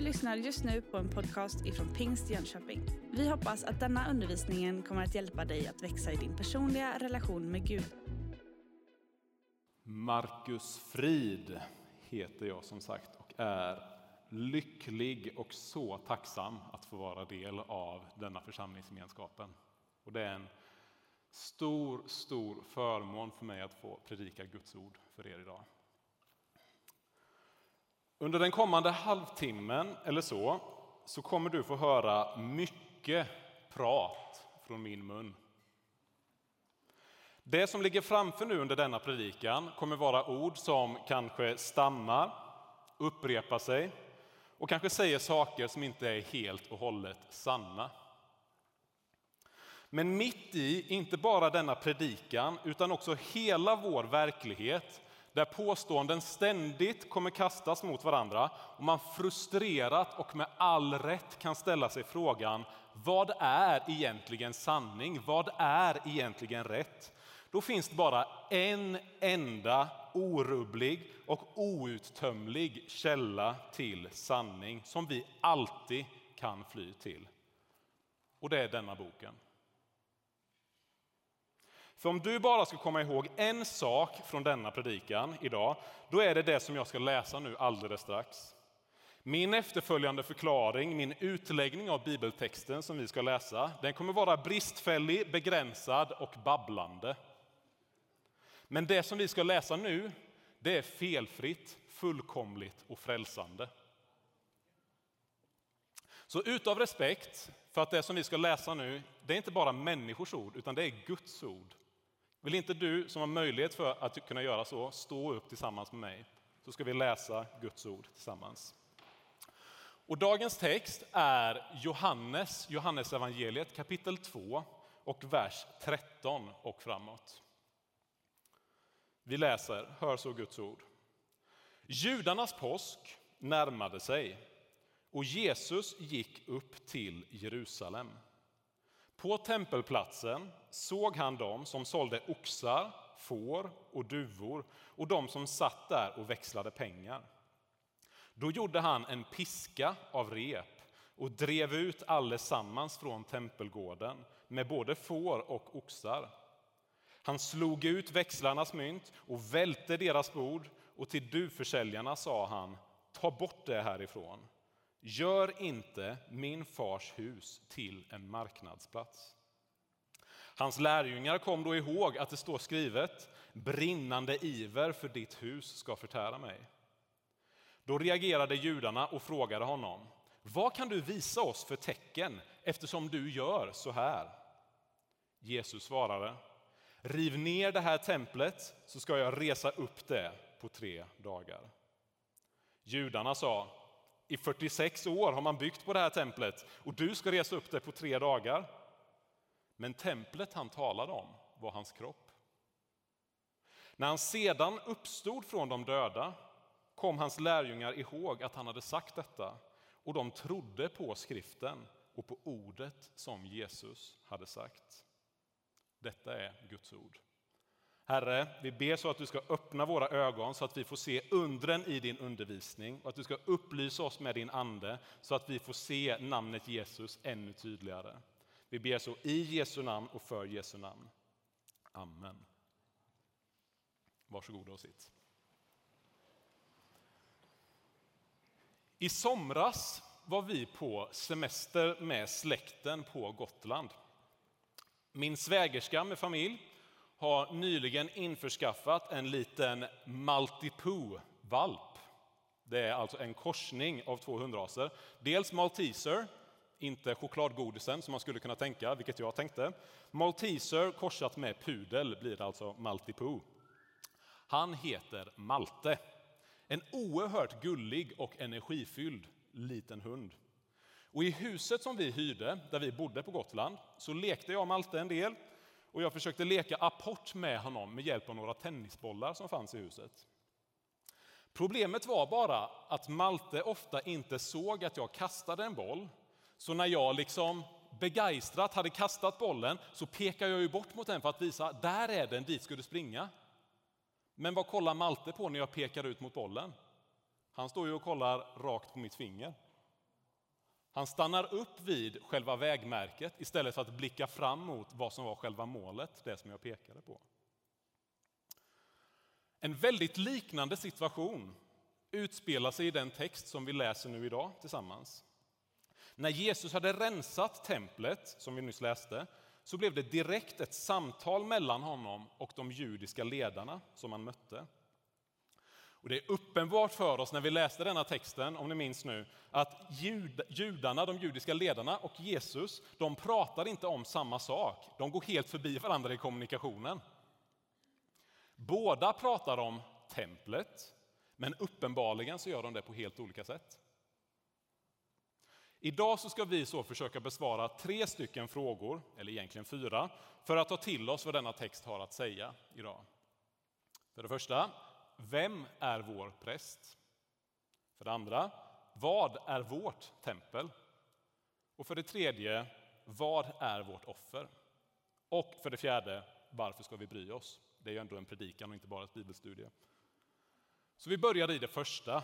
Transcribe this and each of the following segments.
Du lyssnar just nu på en podcast ifrån Pingst Jönköping. Vi hoppas att denna undervisning kommer att hjälpa dig att växa i din personliga relation med Gud. Marcus Frid heter jag som sagt och är lycklig och så tacksam att få vara del av denna församlingsgemenskapen. Och det är en stor, stor förmån för mig att få predika Guds ord för er idag. Under den kommande halvtimmen eller så, så kommer du få höra mycket prat från min mun. Det som ligger framför nu under denna predikan kommer vara ord som kanske stammar, upprepar sig och kanske säger saker som inte är helt och hållet sanna. Men mitt i, inte bara denna predikan, utan också hela vår verklighet där påståenden ständigt kommer kastas mot varandra och man frustrerat och med all rätt kan ställa sig frågan vad är egentligen sanning? Vad är egentligen rätt? Då finns det bara en enda orubblig och outtömlig källa till sanning som vi alltid kan fly till. Och det är denna boken. För om du bara ska komma ihåg en sak från denna predikan idag, då är det det som jag ska läsa nu alldeles strax. Min efterföljande förklaring, min utläggning av bibeltexten som vi ska läsa, den kommer vara bristfällig, begränsad och babblande. Men det som vi ska läsa nu, det är felfritt, fullkomligt och frälsande. Så utav respekt för att det som vi ska läsa nu, det är inte bara människors ord, utan det är Guds ord. Vill inte du som har möjlighet för att kunna göra så, stå upp tillsammans med mig, så ska vi läsa Guds ord tillsammans. Och dagens text är Johannes, Johannes evangeliet kapitel 2 och vers 13 och framåt. Vi läser, hör så Guds ord. Judarnas påsk närmade sig och Jesus gick upp till Jerusalem. På tempelplatsen såg han dem som sålde oxar, får och duvor och de som satt där och växlade pengar. Då gjorde han en piska av rep och drev ut allesammans från tempelgården med både får och oxar. Han slog ut växlarnas mynt och välte deras bord och till duvförsäljarna sa han, ta bort det härifrån. Gör inte min fars hus till en marknadsplats. Hans lärjungar kom då ihåg att det står skrivet, brinnande iver för ditt hus ska förtära mig. Då reagerade judarna och frågade honom, vad kan du visa oss för tecken eftersom du gör så här? Jesus svarade, riv ner det här templet så ska jag resa upp det på tre dagar. Judarna sa, i 46 år har man byggt på det här templet och du ska resa upp det på tre dagar. Men templet han talade om var hans kropp. När han sedan uppstod från de döda kom hans lärjungar ihåg att han hade sagt detta och de trodde på skriften och på ordet som Jesus hade sagt. Detta är Guds ord. Herre, vi ber så att du ska öppna våra ögon så att vi får se undren i din undervisning och att du ska upplysa oss med din ande så att vi får se namnet Jesus ännu tydligare. Vi ber så i Jesu namn och för Jesu namn. Amen. Varsågoda och sitt. I somras var vi på semester med släkten på Gotland. Min svägerska med familj har nyligen införskaffat en liten Maltipoo-valp. Det är alltså en korsning av två hundraser. Dels malteser, inte chokladgodisen som man skulle kunna tänka, vilket jag tänkte. Malteser korsat med pudel blir alltså Maltipoo. Han heter Malte. En oerhört gullig och energifylld liten hund. Och I huset som vi hyrde, där vi bodde på Gotland, så lekte jag Malte en del och jag försökte leka apport med honom med hjälp av några tennisbollar som fanns i huset. Problemet var bara att Malte ofta inte såg att jag kastade en boll. Så när jag liksom begeistrat hade kastat bollen så pekade jag ju bort mot den för att visa där är den, dit ska du springa. Men vad kollar Malte på när jag pekar ut mot bollen? Han står ju och kollar rakt på mitt finger. Han stannar upp vid själva vägmärket istället för att blicka fram mot vad som var själva målet, det som jag pekade på. En väldigt liknande situation utspelar sig i den text som vi läser nu idag tillsammans. När Jesus hade rensat templet, som vi nyss läste, så blev det direkt ett samtal mellan honom och de judiska ledarna som han mötte. Och det är uppenbart för oss när vi läste denna texten, om ni minns nu, att jud, judarna, de judiska ledarna och Jesus, de pratar inte om samma sak. De går helt förbi varandra i kommunikationen. Båda pratar om templet, men uppenbarligen så gör de det på helt olika sätt. Idag så ska vi så försöka besvara tre stycken frågor, eller egentligen fyra, för att ta till oss vad denna text har att säga idag. För det första, vem är vår präst? För det andra, vad är vårt tempel? Och för det tredje, vad är vårt offer? Och för det fjärde, varför ska vi bry oss? Det är ju ändå en predikan och inte bara ett bibelstudie. Så vi börjar i det första.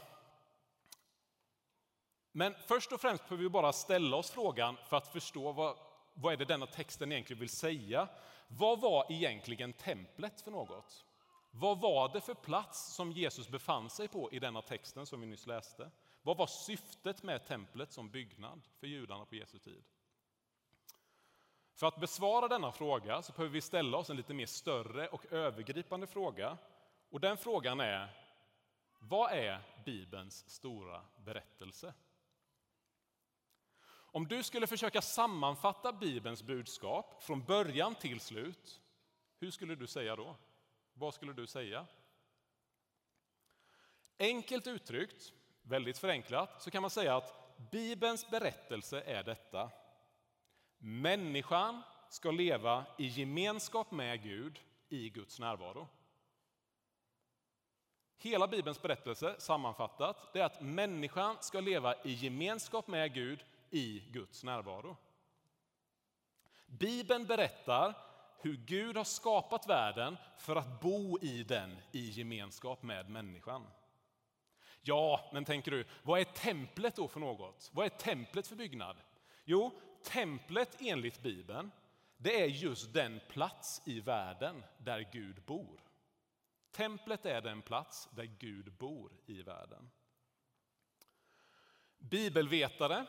Men först och främst behöver vi bara ställa oss frågan för att förstå vad, vad är det denna texten egentligen vill säga. Vad var egentligen templet för något? Vad var det för plats som Jesus befann sig på i denna texten som vi nyss läste? Vad var syftet med templet som byggnad för judarna på Jesu tid? För att besvara denna fråga så behöver vi ställa oss en lite mer större och övergripande fråga. Och den frågan är, vad är Bibelns stora berättelse? Om du skulle försöka sammanfatta Bibelns budskap från början till slut, hur skulle du säga då? Vad skulle du säga? Enkelt uttryckt, väldigt förenklat, så kan man säga att Bibelns berättelse är detta. Människan ska leva i gemenskap med Gud i Guds närvaro. Hela Bibelns berättelse sammanfattat, det är att människan ska leva i gemenskap med Gud i Guds närvaro. Bibeln berättar hur Gud har skapat världen för att bo i den i gemenskap med människan. Ja, men tänker du, vad är templet då för något? Vad är templet för byggnad? Jo, templet enligt Bibeln, det är just den plats i världen där Gud bor. Templet är den plats där Gud bor i världen. Bibelvetare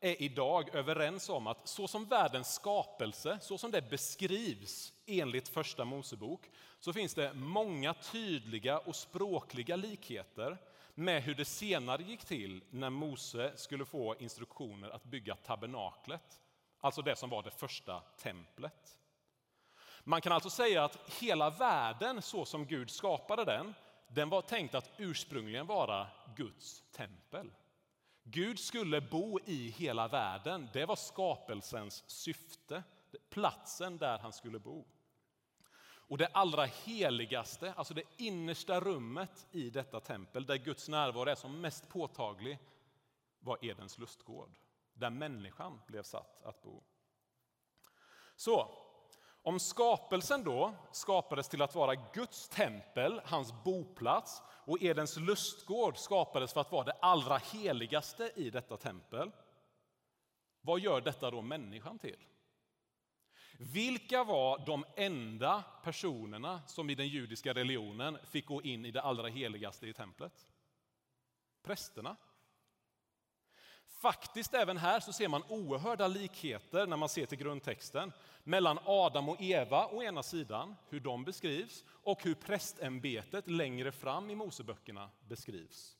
är idag överens om att så som världens skapelse, så som det beskrivs enligt första Mosebok, så finns det många tydliga och språkliga likheter med hur det senare gick till när Mose skulle få instruktioner att bygga tabernaklet, alltså det som var det första templet. Man kan alltså säga att hela världen så som Gud skapade den, den var tänkt att ursprungligen vara Guds tempel. Gud skulle bo i hela världen. Det var skapelsens syfte, platsen där han skulle bo. Och det allra heligaste, alltså det innersta rummet i detta tempel, där Guds närvaro är som mest påtaglig, var Edens lustgård, där människan blev satt att bo. Så, om skapelsen då skapades till att vara Guds tempel, hans boplats, och Edens lustgård skapades för att vara det allra heligaste i detta tempel. Vad gör detta då människan till? Vilka var de enda personerna som i den judiska religionen fick gå in i det allra heligaste i templet? Prästerna. Faktiskt även här så ser man oerhörda likheter när man ser till grundtexten mellan Adam och Eva å ena sidan, hur de beskrivs, och hur prästämbetet längre fram i Moseböckerna beskrivs.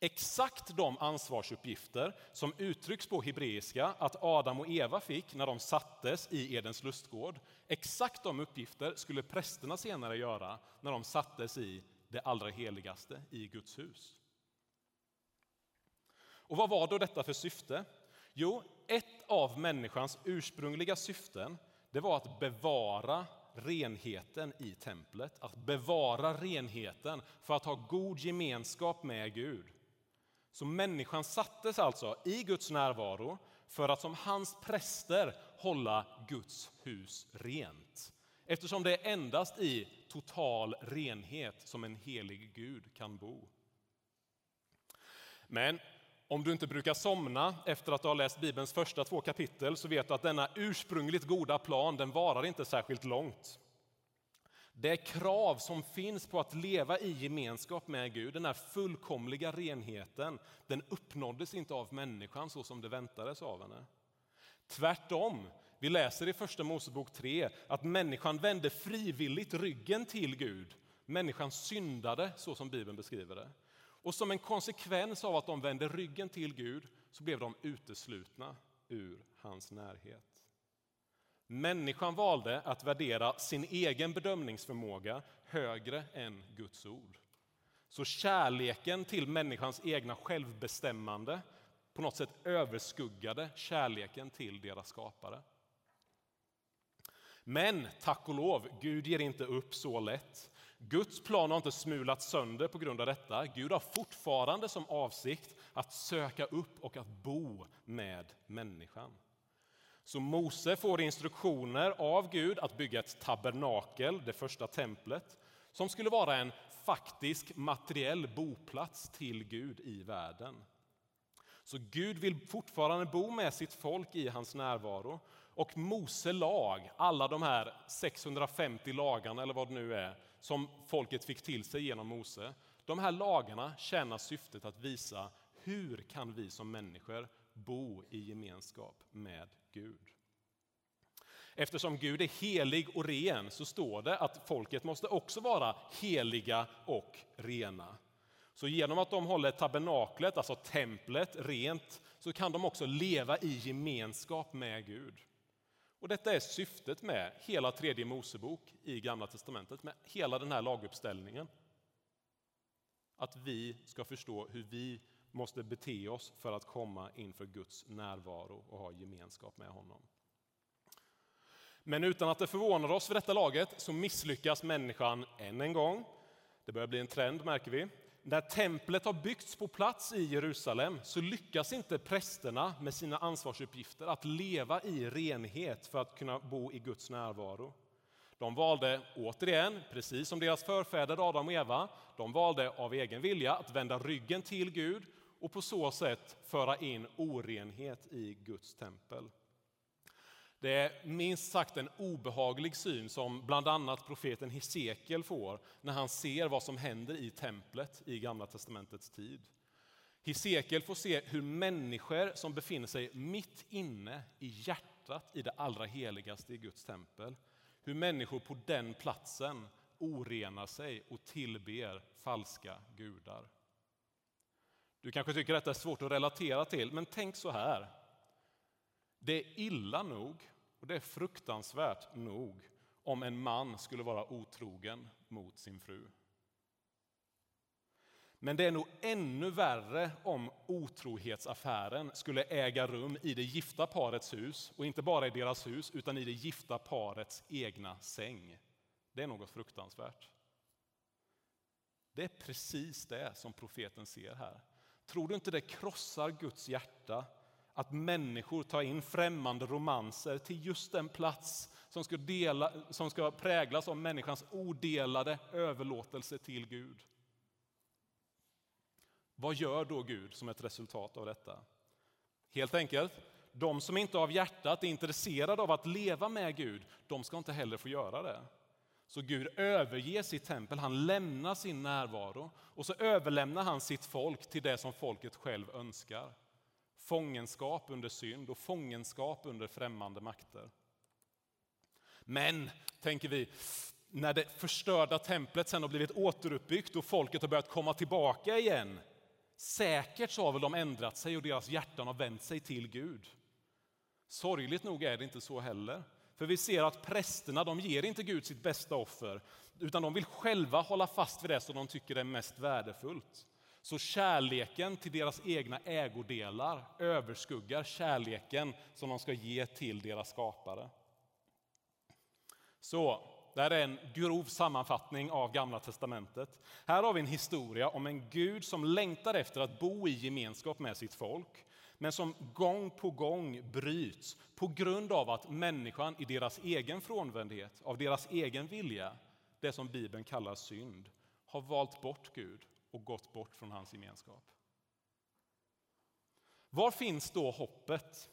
Exakt de ansvarsuppgifter som uttrycks på hebreiska att Adam och Eva fick när de sattes i Edens lustgård, exakt de uppgifter skulle prästerna senare göra när de sattes i det allra heligaste i Guds hus. Och vad var då detta för syfte? Jo, ett av människans ursprungliga syften det var att bevara renheten i templet, att bevara renheten för att ha god gemenskap med Gud. Så människan sattes alltså i Guds närvaro för att som hans präster hålla Guds hus rent. Eftersom det är endast i total renhet som en helig Gud kan bo. Men om du inte brukar somna efter att du har läst Bibelns första två kapitel så vet du att denna ursprungligt goda plan den varar inte särskilt långt. Det krav som finns på att leva i gemenskap med Gud, den här fullkomliga renheten, den uppnåddes inte av människan så som det väntades av henne. Tvärtom, vi läser i Första Mosebok 3 att människan vände frivilligt ryggen till Gud. Människan syndade så som Bibeln beskriver det. Och som en konsekvens av att de vände ryggen till Gud så blev de uteslutna ur hans närhet. Människan valde att värdera sin egen bedömningsförmåga högre än Guds ord. Så kärleken till människans egna självbestämmande på något sätt överskuggade kärleken till deras skapare. Men tack och lov, Gud ger inte upp så lätt. Guds plan har inte smulats sönder på grund av detta. Gud har fortfarande som avsikt att söka upp och att bo med människan. Så Mose får instruktioner av Gud att bygga ett tabernakel, det första templet, som skulle vara en faktisk materiell boplats till Gud i världen. Så Gud vill fortfarande bo med sitt folk i hans närvaro. Och Mose lag, alla de här 650 lagarna eller vad det nu är, som folket fick till sig genom Mose. De här lagarna tjänar syftet att visa hur kan vi som människor bo i gemenskap med Gud. Eftersom Gud är helig och ren så står det att folket måste också vara heliga och rena. Så genom att de håller tabernaklet, alltså templet, rent så kan de också leva i gemenskap med Gud. Och detta är syftet med hela tredje Mosebok i Gamla testamentet, med hela den här laguppställningen. Att vi ska förstå hur vi måste bete oss för att komma inför Guds närvaro och ha gemenskap med honom. Men utan att det förvånar oss för detta laget så misslyckas människan än en gång. Det börjar bli en trend märker vi. När templet har byggts på plats i Jerusalem så lyckas inte prästerna med sina ansvarsuppgifter att leva i renhet för att kunna bo i Guds närvaro. De valde återigen, precis som deras förfäder Adam och Eva, de valde av egen vilja att vända ryggen till Gud och på så sätt föra in orenhet i Guds tempel. Det är minst sagt en obehaglig syn som bland annat profeten Hesekiel får när han ser vad som händer i templet i Gamla testamentets tid. Hesekiel får se hur människor som befinner sig mitt inne i hjärtat i det allra heligaste i Guds tempel, hur människor på den platsen orenar sig och tillber falska gudar. Du kanske tycker detta är svårt att relatera till, men tänk så här. Det är illa nog och det är fruktansvärt nog om en man skulle vara otrogen mot sin fru. Men det är nog ännu värre om otrohetsaffären skulle äga rum i det gifta parets hus och inte bara i deras hus utan i det gifta parets egna säng. Det är något fruktansvärt. Det är precis det som profeten ser här. Tror du inte det krossar Guds hjärta att människor tar in främmande romanser till just den plats som ska, dela, som ska präglas av människans odelade överlåtelse till Gud. Vad gör då Gud som ett resultat av detta? Helt enkelt, de som inte av hjärtat är intresserade av att leva med Gud, de ska inte heller få göra det. Så Gud överger sitt tempel, han lämnar sin närvaro och så överlämnar han sitt folk till det som folket själv önskar fångenskap under synd och fångenskap under främmande makter. Men, tänker vi, när det förstörda templet sen har blivit återuppbyggt och folket har börjat komma tillbaka igen, säkert så har väl de ändrat sig och deras hjärtan har vänt sig till Gud. Sorgligt nog är det inte så heller. För vi ser att prästerna de ger inte Gud sitt bästa offer, utan de vill själva hålla fast vid det som de tycker är mest värdefullt. Så kärleken till deras egna ägodelar överskuggar kärleken som de ska ge till deras skapare. Så, det här är en grov sammanfattning av Gamla testamentet. Här har vi en historia om en Gud som längtar efter att bo i gemenskap med sitt folk men som gång på gång bryts på grund av att människan i deras egen frånvändhet, av deras egen vilja, det som Bibeln kallar synd, har valt bort Gud och gått bort från hans gemenskap. Var finns då hoppet?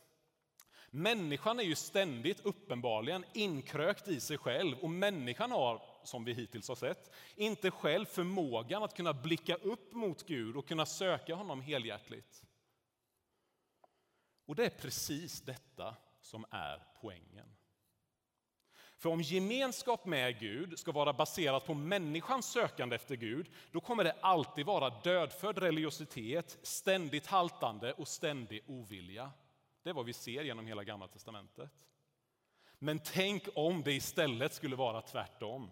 Människan är ju ständigt uppenbarligen inkrökt i sig själv och människan har, som vi hittills har sett, inte själv förmågan att kunna blicka upp mot Gud och kunna söka honom helhjärtligt. Och det är precis detta som är poängen. För om gemenskap med Gud ska vara baserat på människans sökande efter Gud, då kommer det alltid vara dödfödd religiositet, ständigt haltande och ständig ovilja. Det är vad vi ser genom hela Gamla testamentet. Men tänk om det istället skulle vara tvärtom.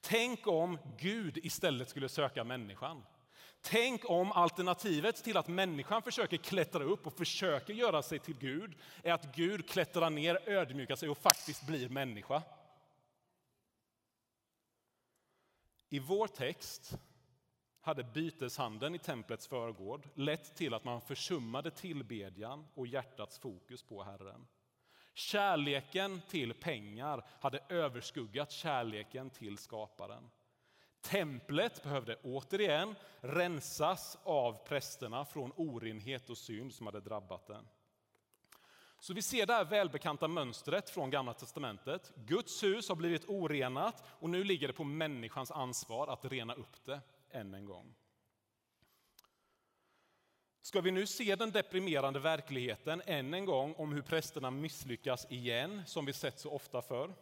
Tänk om Gud istället skulle söka människan. Tänk om alternativet till att människan försöker klättra upp och försöker göra sig till Gud är att Gud klättrar ner, ödmjukar sig och faktiskt blir människa. I vår text hade byteshandeln i templets förgård lett till att man försummade tillbedjan och hjärtats fokus på Herren. Kärleken till pengar hade överskuggat kärleken till skaparen. Templet behövde återigen rensas av prästerna från orenhet och synd som hade drabbat den. Så vi ser det här välbekanta mönstret från Gamla testamentet. Guds hus har blivit orenat och nu ligger det på människans ansvar att rena upp det än en gång. Ska vi nu se den deprimerande verkligheten än en gång om hur prästerna misslyckas igen, som vi sett så ofta förr?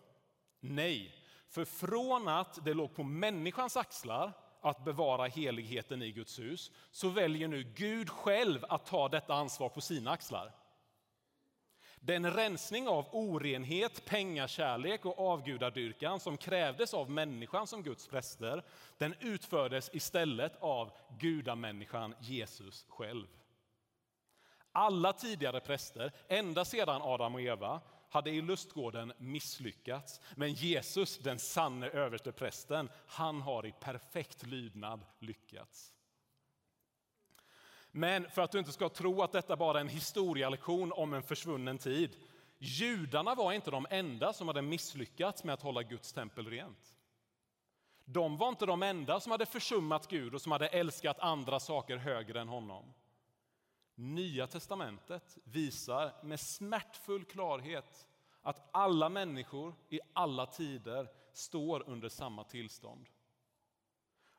Nej, för från att det låg på människans axlar att bevara heligheten i Guds hus, så väljer nu Gud själv att ta detta ansvar på sina axlar. Den rensning av orenhet, pengakärlek och avgudadyrkan som krävdes av människan som Guds präster, den utfördes istället av gudamänniskan Jesus själv. Alla tidigare präster, ända sedan Adam och Eva, hade i lustgården misslyckats. Men Jesus, den sanne översteprästen, han har i perfekt lydnad lyckats. Men för att du inte ska tro att detta bara är en historielektion om en försvunnen tid. Judarna var inte de enda som hade misslyckats med att hålla Guds tempel rent. De var inte de enda som hade försummat Gud och som hade älskat andra saker högre än honom. Nya testamentet visar med smärtfull klarhet att alla människor i alla tider står under samma tillstånd.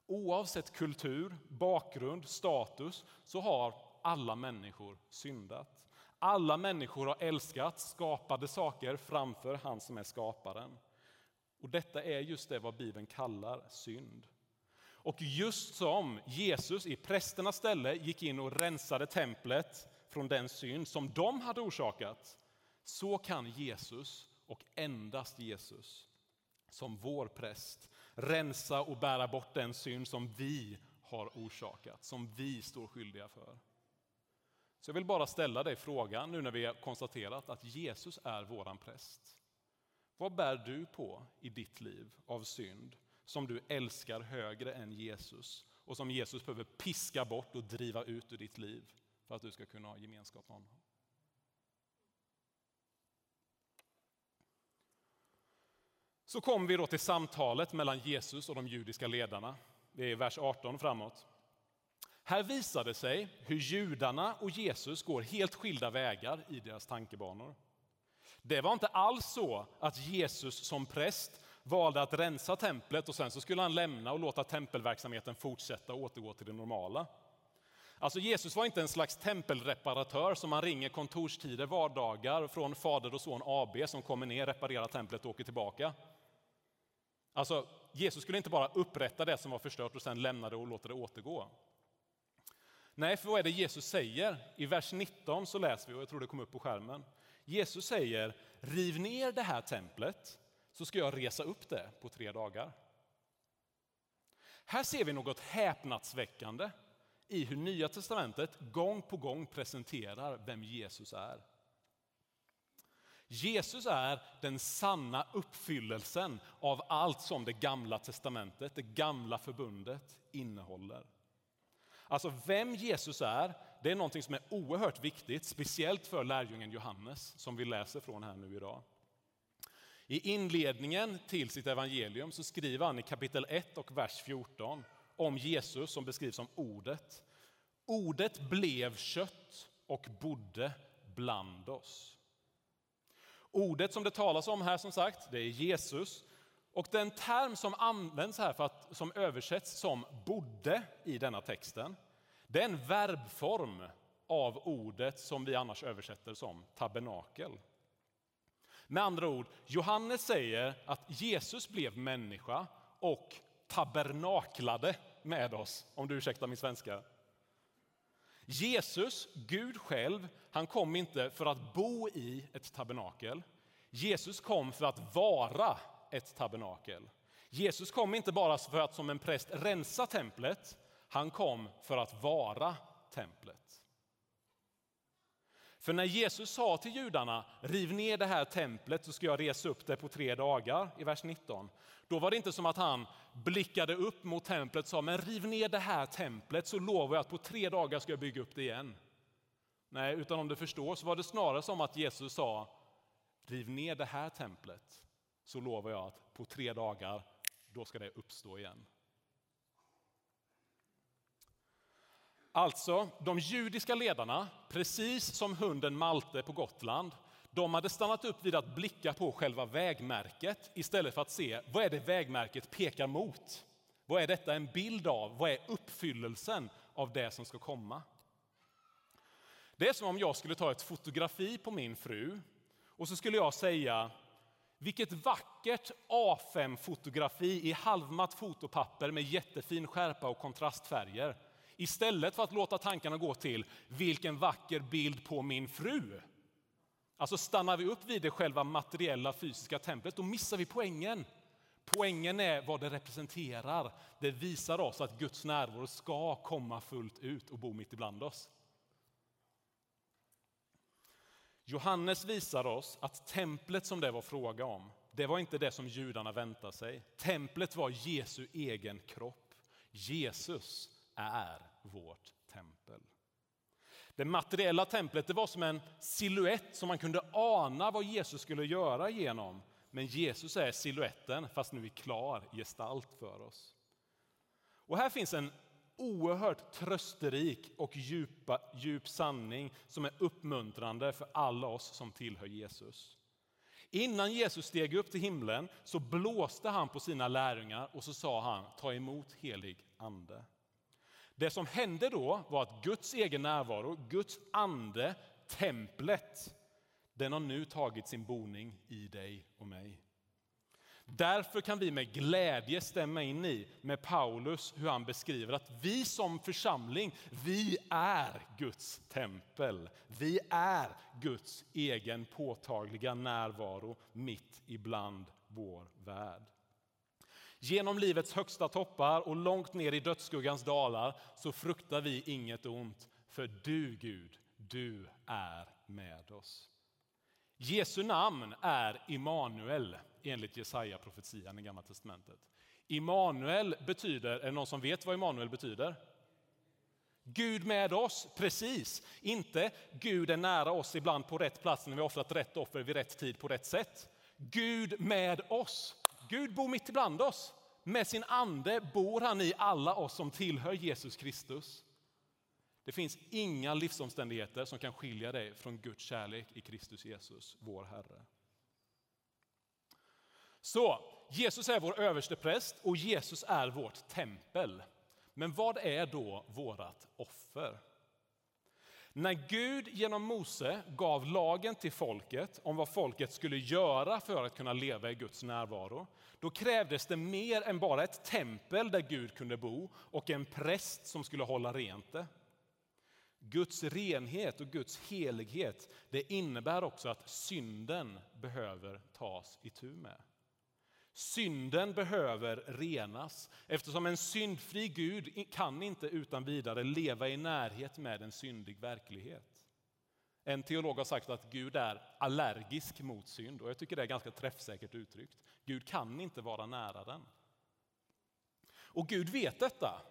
Oavsett kultur, bakgrund, status så har alla människor syndat. Alla människor har älskat skapade saker framför han som är skaparen. Och detta är just det vad Bibeln kallar synd. Och just som Jesus i prästernas ställe gick in och rensade templet från den synd som de hade orsakat, så kan Jesus och endast Jesus som vår präst rensa och bära bort den synd som vi har orsakat, som vi står skyldiga för. Så jag vill bara ställa dig frågan nu när vi har konstaterat att Jesus är våran präst. Vad bär du på i ditt liv av synd som du älskar högre än Jesus och som Jesus behöver piska bort och driva ut ur ditt liv för att du ska kunna ha gemenskap med honom? Så kommer vi då till samtalet mellan Jesus och de judiska ledarna. Det är vers 18 framåt. Här visar det sig hur judarna och Jesus går helt skilda vägar i deras tankebanor. Det var inte alls så att Jesus som präst valde att rensa templet och sen så skulle han lämna och låta tempelverksamheten fortsätta och återgå till det normala. Alltså Jesus var inte en slags tempelreparatör som man ringer kontorstider vardagar från fader och son AB som kommer ner, reparerar templet och åker tillbaka. Alltså, Jesus skulle inte bara upprätta det som var förstört och sen lämna det och låta det återgå. Nej, för vad är det Jesus säger? I vers 19 så läser vi, och jag tror det kom upp på skärmen. Jesus säger, riv ner det här templet så ska jag resa upp det på tre dagar. Här ser vi något häpnadsväckande i hur Nya testamentet gång på gång presenterar vem Jesus är. Jesus är den sanna uppfyllelsen av allt som det gamla testamentet, det gamla förbundet innehåller. Alltså vem Jesus är, det är någonting som är oerhört viktigt, speciellt för lärjungen Johannes som vi läser från här nu idag. I inledningen till sitt evangelium så skriver han i kapitel 1 och vers 14 om Jesus som beskrivs som ordet. Ordet blev kött och bodde bland oss. Ordet som det talas om här som sagt, det är Jesus. Och den term som används här för att, som översätts som bodde i denna texten, det är en verbform av ordet som vi annars översätter som tabernakel. Med andra ord, Johannes säger att Jesus blev människa och tabernaklade med oss, om du ursäktar min svenska. Jesus, Gud själv, han kom inte för att bo i ett tabernakel. Jesus kom för att vara ett tabernakel. Jesus kom inte bara för att som en präst rensa templet, han kom för att vara templet. För när Jesus sa till judarna, riv ner det här templet så ska jag resa upp det på tre dagar, i vers 19. Då var det inte som att han blickade upp mot templet och sa, men riv ner det här templet så lovar jag att på tre dagar ska jag bygga upp det igen. Nej, utan om du förstår så var det snarare som att Jesus sa, riv ner det här templet så lovar jag att på tre dagar, då ska det uppstå igen. Alltså, de judiska ledarna, precis som hunden Malte på Gotland, de hade stannat upp vid att blicka på själva vägmärket istället för att se vad är det vägmärket pekar mot. Vad är detta en bild av? Vad är uppfyllelsen av det som ska komma? Det är som om jag skulle ta ett fotografi på min fru och så skulle jag säga vilket vackert A5-fotografi i halvmatt fotopapper med jättefin skärpa och kontrastfärger. Istället för att låta tankarna gå till vilken vacker bild på min fru. Alltså stannar vi upp vid det själva materiella fysiska templet, då missar vi poängen. Poängen är vad det representerar. Det visar oss att Guds närvaro ska komma fullt ut och bo mitt ibland oss. Johannes visar oss att templet som det var fråga om, det var inte det som judarna väntade sig. Templet var Jesu egen kropp. Jesus är vårt tempel. Det materiella templet det var som en siluett som man kunde ana vad Jesus skulle göra genom. Men Jesus är siluetten, fast nu i klar gestalt för oss. Och här finns en oerhört trösterik och djupa, djup sanning som är uppmuntrande för alla oss som tillhör Jesus. Innan Jesus steg upp till himlen så blåste han på sina lärjungar och så sa han ta emot helig ande. Det som hände då var att Guds egen närvaro, Guds ande, templet, den har nu tagit sin boning i dig och mig. Därför kan vi med glädje stämma in i med Paulus hur han beskriver att vi som församling, vi är Guds tempel. Vi är Guds egen påtagliga närvaro mitt ibland vår värld. Genom livets högsta toppar och långt ner i dödsskuggans dalar så fruktar vi inget ont, för du Gud, du är med oss. Jesu namn är Immanuel enligt Jesaja profetian i Gamla testamentet. Immanuel betyder, är det någon som vet vad Immanuel betyder? Gud med oss, precis. Inte Gud är nära oss ibland på rätt plats när vi offrat rätt offer vid rätt tid på rätt sätt. Gud med oss. Gud bor mitt ibland oss. Med sin ande bor han i alla oss som tillhör Jesus Kristus. Det finns inga livsomständigheter som kan skilja dig från Guds kärlek i Kristus Jesus, vår Herre. Så Jesus är vår överste präst och Jesus är vårt tempel. Men vad är då vårt offer? När Gud genom Mose gav lagen till folket om vad folket skulle göra för att kunna leva i Guds närvaro, då krävdes det mer än bara ett tempel där Gud kunde bo och en präst som skulle hålla rent det. Guds renhet och Guds helighet det innebär också att synden behöver tas itu med. Synden behöver renas eftersom en syndfri Gud kan inte utan vidare leva i närhet med en syndig verklighet. En teolog har sagt att Gud är allergisk mot synd och jag tycker det är ganska träffsäkert uttryckt. Gud kan inte vara nära den. Och Gud vet detta.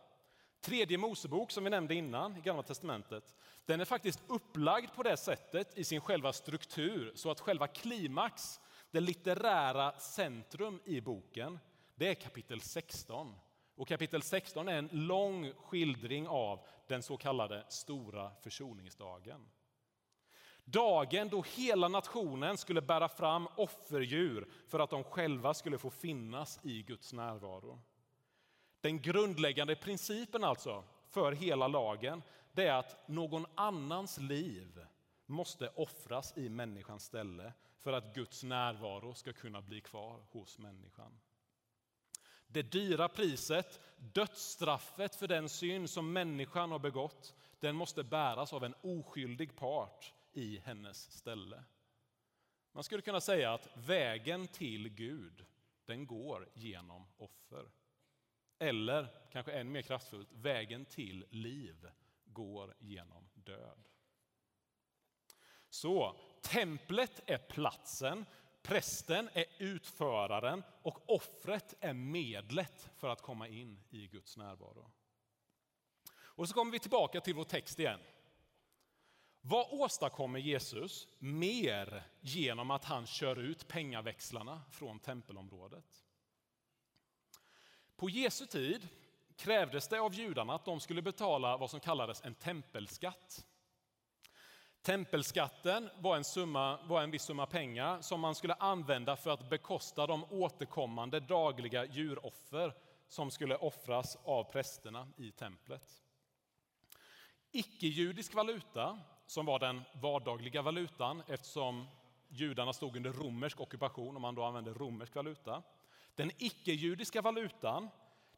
Tredje Mosebok som vi nämnde innan i Gamla Testamentet, den är faktiskt upplagd på det sättet i sin själva struktur så att själva klimax det litterära centrum i boken det är kapitel 16. Och kapitel 16 är en lång skildring av den så kallade stora försoningsdagen. Dagen då hela nationen skulle bära fram offerdjur för att de själva skulle få finnas i Guds närvaro. Den grundläggande principen alltså för hela lagen det är att någon annans liv måste offras i människans ställe för att Guds närvaro ska kunna bli kvar hos människan. Det dyra priset, dödsstraffet för den synd som människan har begått, den måste bäras av en oskyldig part i hennes ställe. Man skulle kunna säga att vägen till Gud, den går genom offer. Eller, kanske än mer kraftfullt, vägen till liv går genom död. Så templet är platsen, prästen är utföraren och offret är medlet för att komma in i Guds närvaro. Och så kommer vi tillbaka till vår text igen. Vad åstadkommer Jesus mer genom att han kör ut pengaväxlarna från tempelområdet? På Jesu tid krävdes det av judarna att de skulle betala vad som kallades en tempelskatt. Tempelskatten var en, summa, var en viss summa pengar som man skulle använda för att bekosta de återkommande dagliga djuroffer som skulle offras av prästerna i templet. Icke-judisk valuta, som var den vardagliga valutan eftersom judarna stod under romersk ockupation och man då använde romersk valuta. Den icke-judiska valutan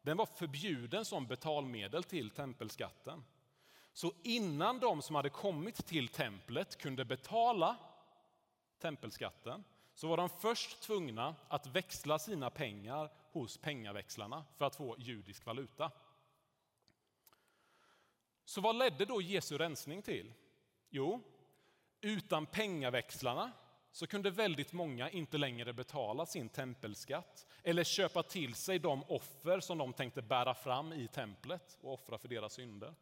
den var förbjuden som betalmedel till tempelskatten. Så innan de som hade kommit till templet kunde betala tempelskatten så var de först tvungna att växla sina pengar hos pengaväxlarna för att få judisk valuta. Så vad ledde då Jesu rensning till? Jo, utan pengaväxlarna så kunde väldigt många inte längre betala sin tempelskatt eller köpa till sig de offer som de tänkte bära fram i templet och offra för deras synder.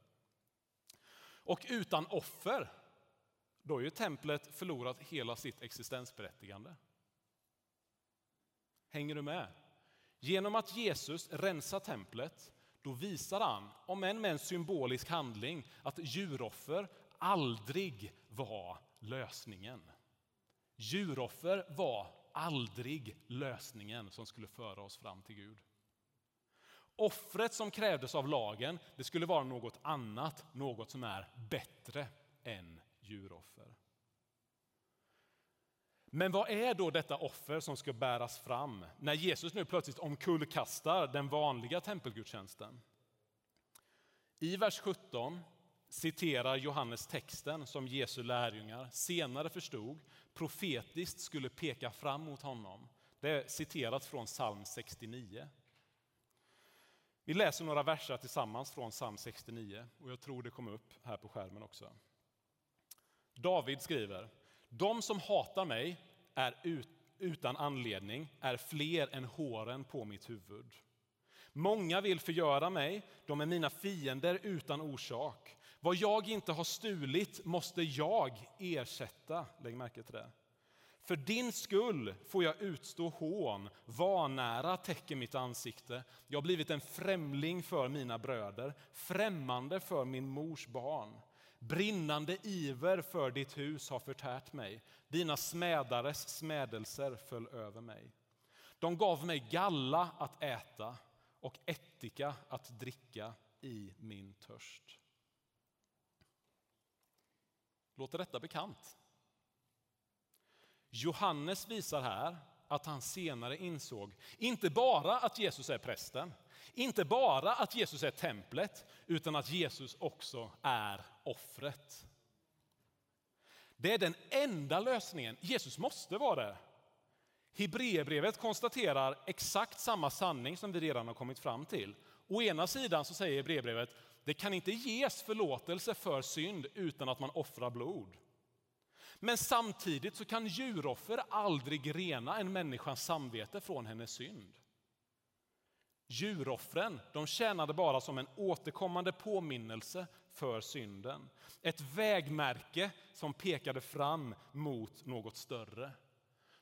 Och utan offer, då har ju templet förlorat hela sitt existensberättigande. Hänger du med? Genom att Jesus rensar templet, då visar han, om än med en symbolisk handling, att djuroffer aldrig var lösningen. Djuroffer var aldrig lösningen som skulle föra oss fram till Gud. Offret som krävdes av lagen det skulle vara något annat, något som är bättre än djuroffer. Men vad är då detta offer som ska bäras fram när Jesus nu plötsligt omkullkastar den vanliga tempelgudstjänsten? I vers 17 citerar Johannes texten som Jesu lärjungar senare förstod profetiskt skulle peka fram mot honom. Det är citerat från psalm 69. Vi läser några verser tillsammans från psalm 69 och jag tror det kommer upp här på skärmen också. David skriver, de som hatar mig är utan anledning är fler än håren på mitt huvud. Många vill förgöra mig, de är mina fiender utan orsak. Vad jag inte har stulit måste jag ersätta. Lägg märke till det. För din skull får jag utstå hån, vanära täcker mitt ansikte. Jag har blivit en främling för mina bröder, främmande för min mors barn. Brinnande iver för ditt hus har förtärt mig, dina smädares smädelser föll över mig. De gav mig galla att äta och ättika att dricka i min törst. Låter detta bekant? Johannes visar här att han senare insåg inte bara att Jesus är prästen, inte bara att Jesus är templet, utan att Jesus också är offret. Det är den enda lösningen. Jesus måste vara det. Hebreerbrevet konstaterar exakt samma sanning som vi redan har kommit fram till. Å ena sidan så säger Hebreerbrevet det kan inte ges förlåtelse för synd utan att man offrar blod. Men samtidigt så kan djuroffer aldrig rena en människas samvete från hennes synd. Djuroffren de tjänade bara som en återkommande påminnelse för synden. Ett vägmärke som pekade fram mot något större.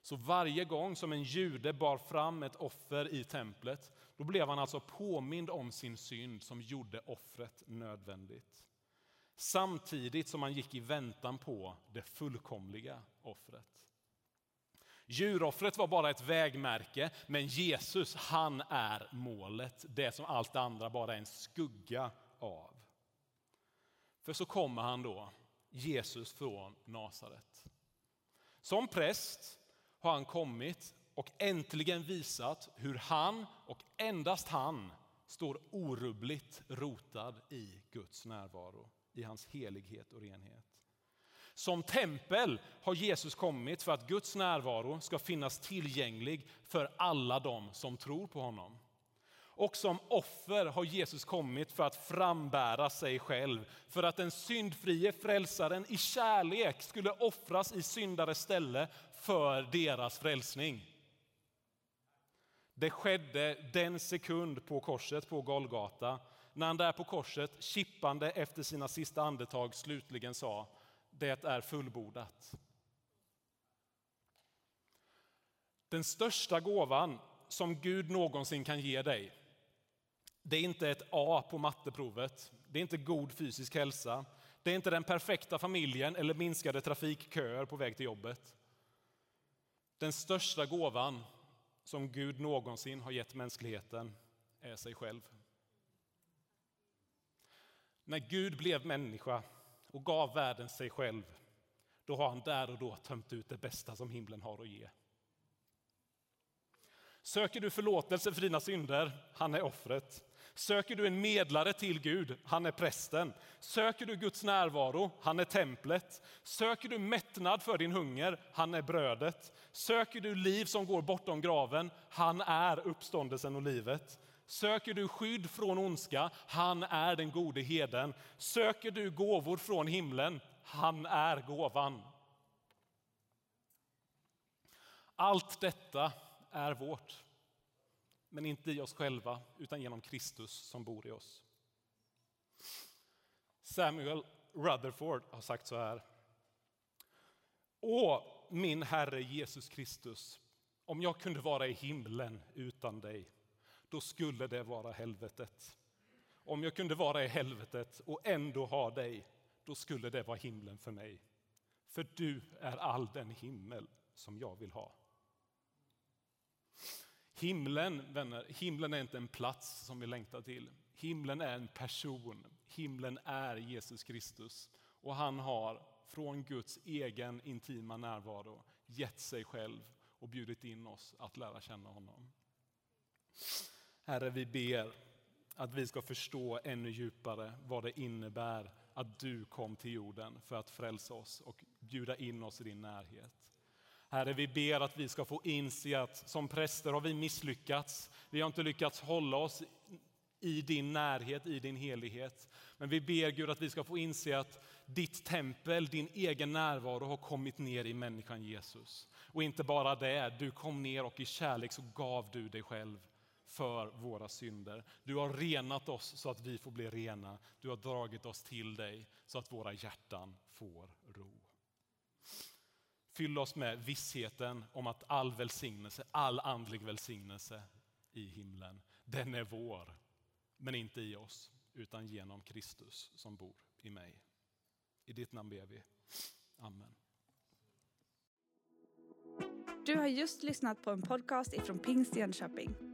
Så varje gång som en jude bar fram ett offer i templet, då blev han alltså påmind om sin synd som gjorde offret nödvändigt samtidigt som han gick i väntan på det fullkomliga offret. Djuroffret var bara ett vägmärke, men Jesus han är målet, det som allt det andra bara är en skugga av. För så kommer han då, Jesus från Nasaret. Som präst har han kommit och äntligen visat hur han och endast han står orubbligt rotad i Guds närvaro, i hans helighet och renhet. Som tempel har Jesus kommit för att Guds närvaro ska finnas tillgänglig för alla dem som tror på honom. Och som offer har Jesus kommit för att frambära sig själv, för att den syndfrie frälsaren i kärlek skulle offras i syndares ställe för deras frälsning. Det skedde den sekund på korset på Golgata när han där på korset, kippande efter sina sista andetag, slutligen sa det är fullbordat. Den största gåvan som Gud någonsin kan ge dig, det är inte ett A på matteprovet, det är inte god fysisk hälsa, det är inte den perfekta familjen eller minskade trafikköer på väg till jobbet. Den största gåvan som Gud någonsin har gett mänskligheten är sig själv. När Gud blev människa och gav världen sig själv, då har han där och då tömt ut det bästa som himlen har att ge. Söker du förlåtelse för dina synder, han är offret. Söker du en medlare till Gud, han är prästen. Söker du Guds närvaro, han är templet. Söker du mättnad för din hunger, han är brödet. Söker du liv som går bortom graven, han är uppståndelsen och livet. Söker du skydd från ondska, han är den gode heden. Söker du gåvor från himlen, han är gåvan. Allt detta är vårt men inte i oss själva, utan genom Kristus som bor i oss. Samuel Rutherford har sagt så här. Åh, min Herre Jesus Kristus, om jag kunde vara i himlen utan dig, då skulle det vara helvetet. Om jag kunde vara i helvetet och ändå ha dig, då skulle det vara himlen för mig. För du är all den himmel som jag vill ha. Himlen, vänner, himlen är inte en plats som vi längtar till. Himlen är en person. Himlen är Jesus Kristus. Och han har från Guds egen intima närvaro gett sig själv och bjudit in oss att lära känna honom. Herre, vi ber att vi ska förstå ännu djupare vad det innebär att du kom till jorden för att frälsa oss och bjuda in oss i din närhet. Herre, vi ber att vi ska få inse att som präster har vi misslyckats. Vi har inte lyckats hålla oss i din närhet, i din helighet. Men vi ber Gud att vi ska få inse att ditt tempel, din egen närvaro har kommit ner i människan Jesus. Och inte bara det, du kom ner och i kärlek så gav du dig själv för våra synder. Du har renat oss så att vi får bli rena. Du har dragit oss till dig så att våra hjärtan får ro. Fyll oss med vissheten om att all välsignelse, all andlig välsignelse i himlen, den är vår. Men inte i oss, utan genom Kristus som bor i mig. I ditt namn ber vi. Amen. Du har just lyssnat på en podcast ifrån Pingst Jönköping.